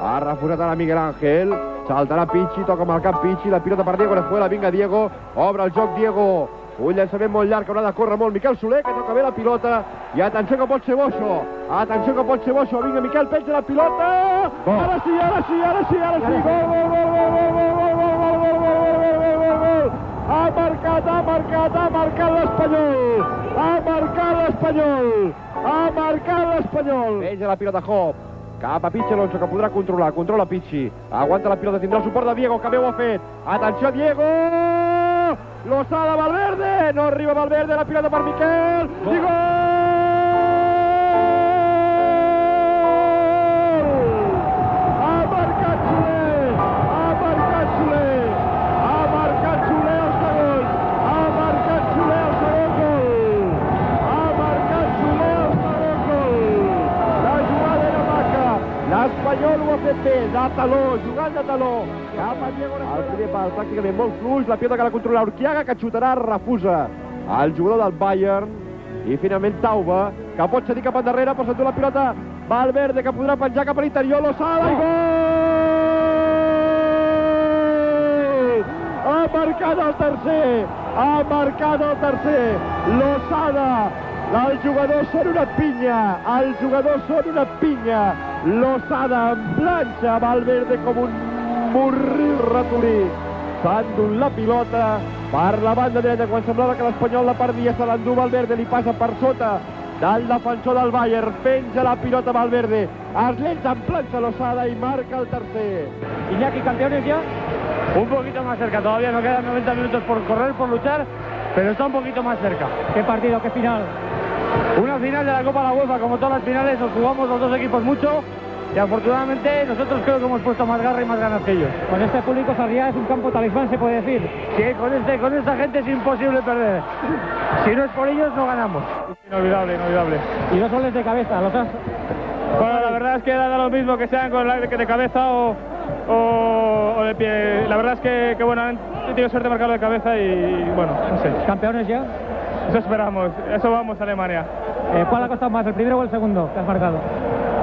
Ha refusat ara Miguel Ángel. Saltarà Pichi, toca amb el cap Pichi, la pilota per Diego Orejuela, vinga Diego, obre el joc Diego, un llançament molt llarg, haurà de córrer molt Miquel Soler, que toca bé la pilota, i atenció que pot ser Boixo, atenció que pot ser Boixo, vinga Miquel, penja la pilota, ara sí, ara sí, ara sí, ara sí, gol, gol, gol, gol, gol, gol, gol, gol, gol, gol, gol, gol, gol, gol, gol, ha marcat, ha marcat, ha marcat l'Espanyol, ha marcat l'Espanyol, ha marcat l'Espanyol. Penja la pilota Hop, cap a Pichi Alonso, que podrà controlar, controla Pichi, aguanta la pilota, tindrà el suport de Diego, que bé ho ha fet, atenció Diego, Lozada Valverde, no arriba Valverde, la pilota per Miquel, i gol! Ho ha fet bé, de taló, jugant de taló, cap a Diego El primer pal pràcticament molt fluix, la pilota que la controla Urquiaga, que xutarà, refusa el jugador del Bayern, i finalment Tauba, que pot cedir cap endarrere, però s'endú la pilota. Valverde, que podrà penjar cap a l'interior, Lozada, i gol! Ha marcat el tercer, ha marcat el tercer, Lozada, els jugadors són una pinya, els jugadors són una pinya, Lozada en planxa, Valverde com un morril ratolí. S'ha endut la pilota per la banda dreta quan semblava que l'Espanyol la perdia, se l'endú Valverde, li passa per sota del defensor del Bayern, penja la pilota Valverde, es llença en planxa Lozada i marca el tercer. Iñaki, campeones ya. Un poquito más cerca, todavía no quedan 90 minutos por correr, por luchar, pero está un poquito más cerca. ¿Qué partido, qué final? Una final de la Copa de la UEFA, como todas las finales, nos jugamos los dos equipos mucho y afortunadamente nosotros creo que hemos puesto más garra y más ganas que ellos. Con este público Sarriá es un campo talismán, se puede decir. Sí, con, este, con esta gente es imposible perder. Si no es por ellos, no ganamos. Inolvidable, inolvidable. Y dos goles de cabeza, los has... Bueno, la verdad es que da lo mismo que sean con la de cabeza o, o, o de pie. La verdad es que, que bueno, han tenido suerte de marcarlo de cabeza y bueno, no sé. ¿Campeones ya? Eso esperamos, eso vamos a Alemania. Eh, ¿Cuál ha costado más, el primero o el segundo que has marcado?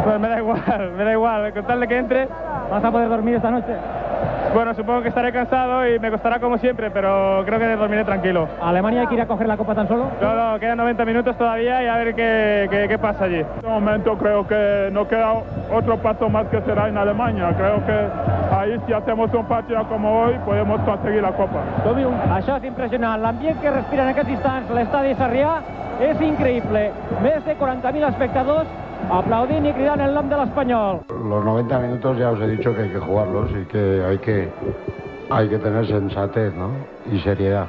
Pues me da igual, me da igual, con tal de que entre. ¿Vas a poder dormir esta noche? Bueno, supongo que estaré cansado y me costará como siempre, pero creo que dormiré tranquilo. ¿A Alemania hay que ir a coger la copa tan solo? No, no, quedan 90 minutos todavía y a ver qué, qué, qué pasa allí. En este momento creo que no queda otro paso más que será en Alemania. Creo que ahí si hacemos un partido como hoy podemos conseguir la copa. Això és impressionant. L'ambient que respira en aquests instants l'estadi Sarrià és increïble. Més de 40.000 espectadors aplaudint i cridant el nom de l'Espanyol. Los 90 minutos ya os he dicho que hay que jugarlos y que hay que, hay que tener sensatez ¿no? y seriedad.